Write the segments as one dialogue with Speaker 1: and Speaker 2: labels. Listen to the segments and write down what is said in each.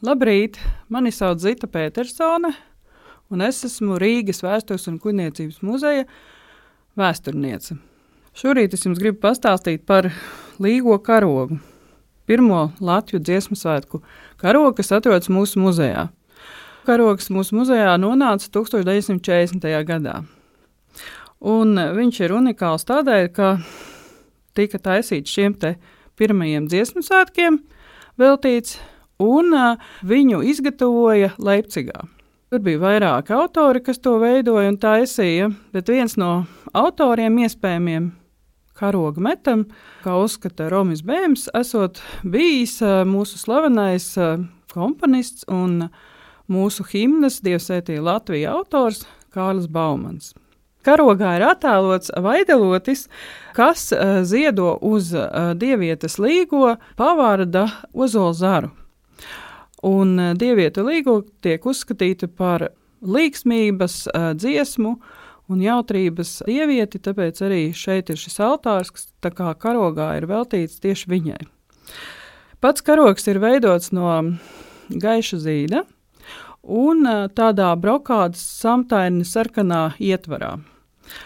Speaker 1: Labrīt! Mani sauc Zita Petersone, un es esmu Rīgas Vēstures un Kuģniecības muzeja vēsturniece. Šorīt es jums gribu pastāstīt par Līgo karogu, pirmo Latviju dziesmu svētku karogu, kas atrodas mūsu muzejā. Karogs mūsu muzejā nonāca 1940. gadā. Un viņš ir unikāls tādēļ, ka tika taisīts šiem pirmajiem dziesmu svētkiem veltīts, un viņu izgatavoja Leipzigā. Tur bija vairāki autori, kas to veidoja un taisīja, bet viens no autoriem iespējamiem karoga metam, kā uzskata Romas Bēns, esot bijis mūsu slavenais komponists un mūsu himnas Dievsvētī Latvija autors Kārlis Baumans. Karogā ir attēlots vaidelotis, kas ziedo uz dievietes līgo pavārda ozolzaru. Un uh, dievieta līgo tiek uzskatīta par līksmības uh, dziesmu un jautrības dievieti, tāpēc arī šeit ir šis altārs, kas tā kā karogā ir veltīts tieši viņai. Pats karogs ir veidots no gaiša zīda, un tādā brokādas samtaini sarkanā ietvarā.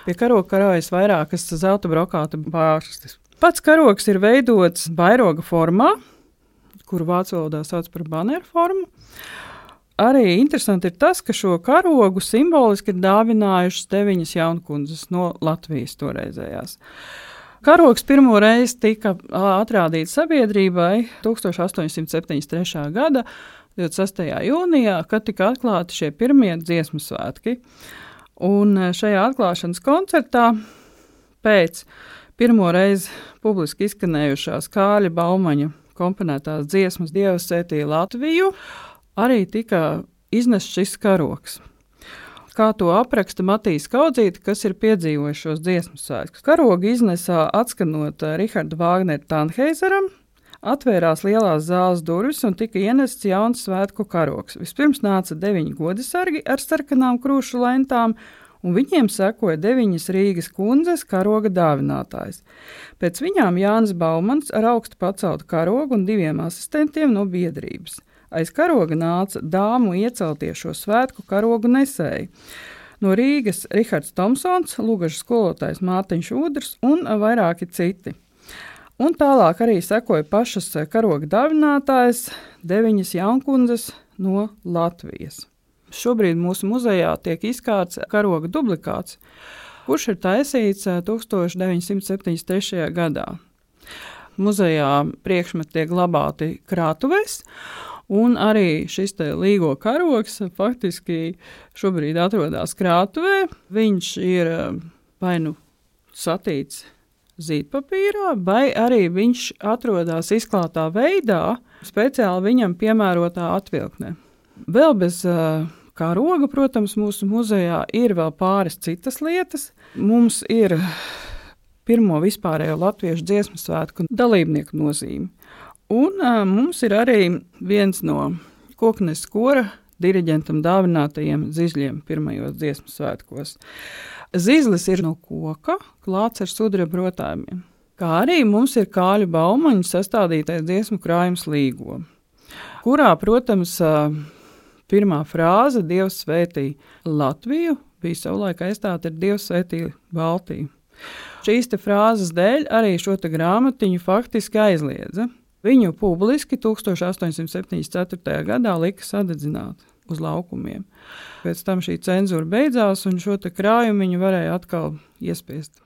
Speaker 1: Pie karoga karojas vairākas zelta brokāta bārstas. Pats karogs ir veidots vairoga formā, kuru vācu valodā sauc par baneru formu. Arī interesanti ir tas, ka šo karogu simboliski ir dāvinājušas deviņas jaunkundzes no Latvijas toreizējās. Karogs pirmo reizi tika atrādīts sabiedrībai 1873. gada 26. jūnijā, kad tika atklāti šie pirmie dziesmu svētki. Un šajā atklāšanas koncertā pēc pirmo reizi publiski izskanējušās Kāļa Baumaņa komponētās dziesmas Dievs sētīja Latviju, arī tika iznests šis karoks. Kā to apraksta Matīs Kaudzīte, kas ir piedzīvojis šos dziesmu svētkus. Karogu iznesā atskanot Rihardu Vāgneru Tanheizeram, atvērās lielās zāles durvis un tika ienests jauns svētku karoks. Vispirms nāca deviņi godisargi ar sarkanām krūšu lentām, un viņiem sekoja deviņas Rīgas kundzes karoga dāvinātājs. Pēc viņām Jānis Baumans ar augstu paceltu karogu un diviem asistentiem no biedrības. Aiz karoga nāca dāmu ieceltie šo svētku karogu nesēji. No Rīgas Rihards Tomsons, Lūgažas skolotājs Mārtiņš Udrs un vairāki citi. Un tālāk arī sekoja pašas karoga dāvinātājas, deviņas jaunkundzes no Latvijas. Šobrīd mūsu muzejā tiek izkārts karoga dublikāts, kurš ir taisīts 1973. gadā. Muzejā priekšmeti tiek glabāti krātuvēs, un arī šis līgo karogs faktiski šobrīd atrodas krātuvē. Viņš ir vai nu satīts zīdpapīrā, vai arī viņš atrodas izklātā veidā, speciāli viņam piemērotā atvilknē. Vēl bez uh, karoga, protams, mūsu muzejā ir vēl pāris citas lietas. Mums ir pirmo vispārējo latviešu dziesmu svētku dalībnieku nozīme. Un uh, mums ir arī viens no koknes kora diriģentam dāvinātajiem zizļiem pirmajos dziesmu svētkos. Zizlis ir no koka, klāts ar sudraba rotājumiem. Kā arī mums ir kāļu baumaņu sastādītais dziesmu krājums līgo, kurā, protams, pirmā frāze Dievs svētī Latviju bija savulaik aizstāta ar Dievs svētī Baltiju. Šīs frāzes dēļ arī šo grāmatiņu faktiski aizliedza. Viņu publiski 1874. gadā lika sadedzināt uz laukumiem. Pēc tam šī cenzūra beidzās, un šo krājumu varēja atkal iespiest.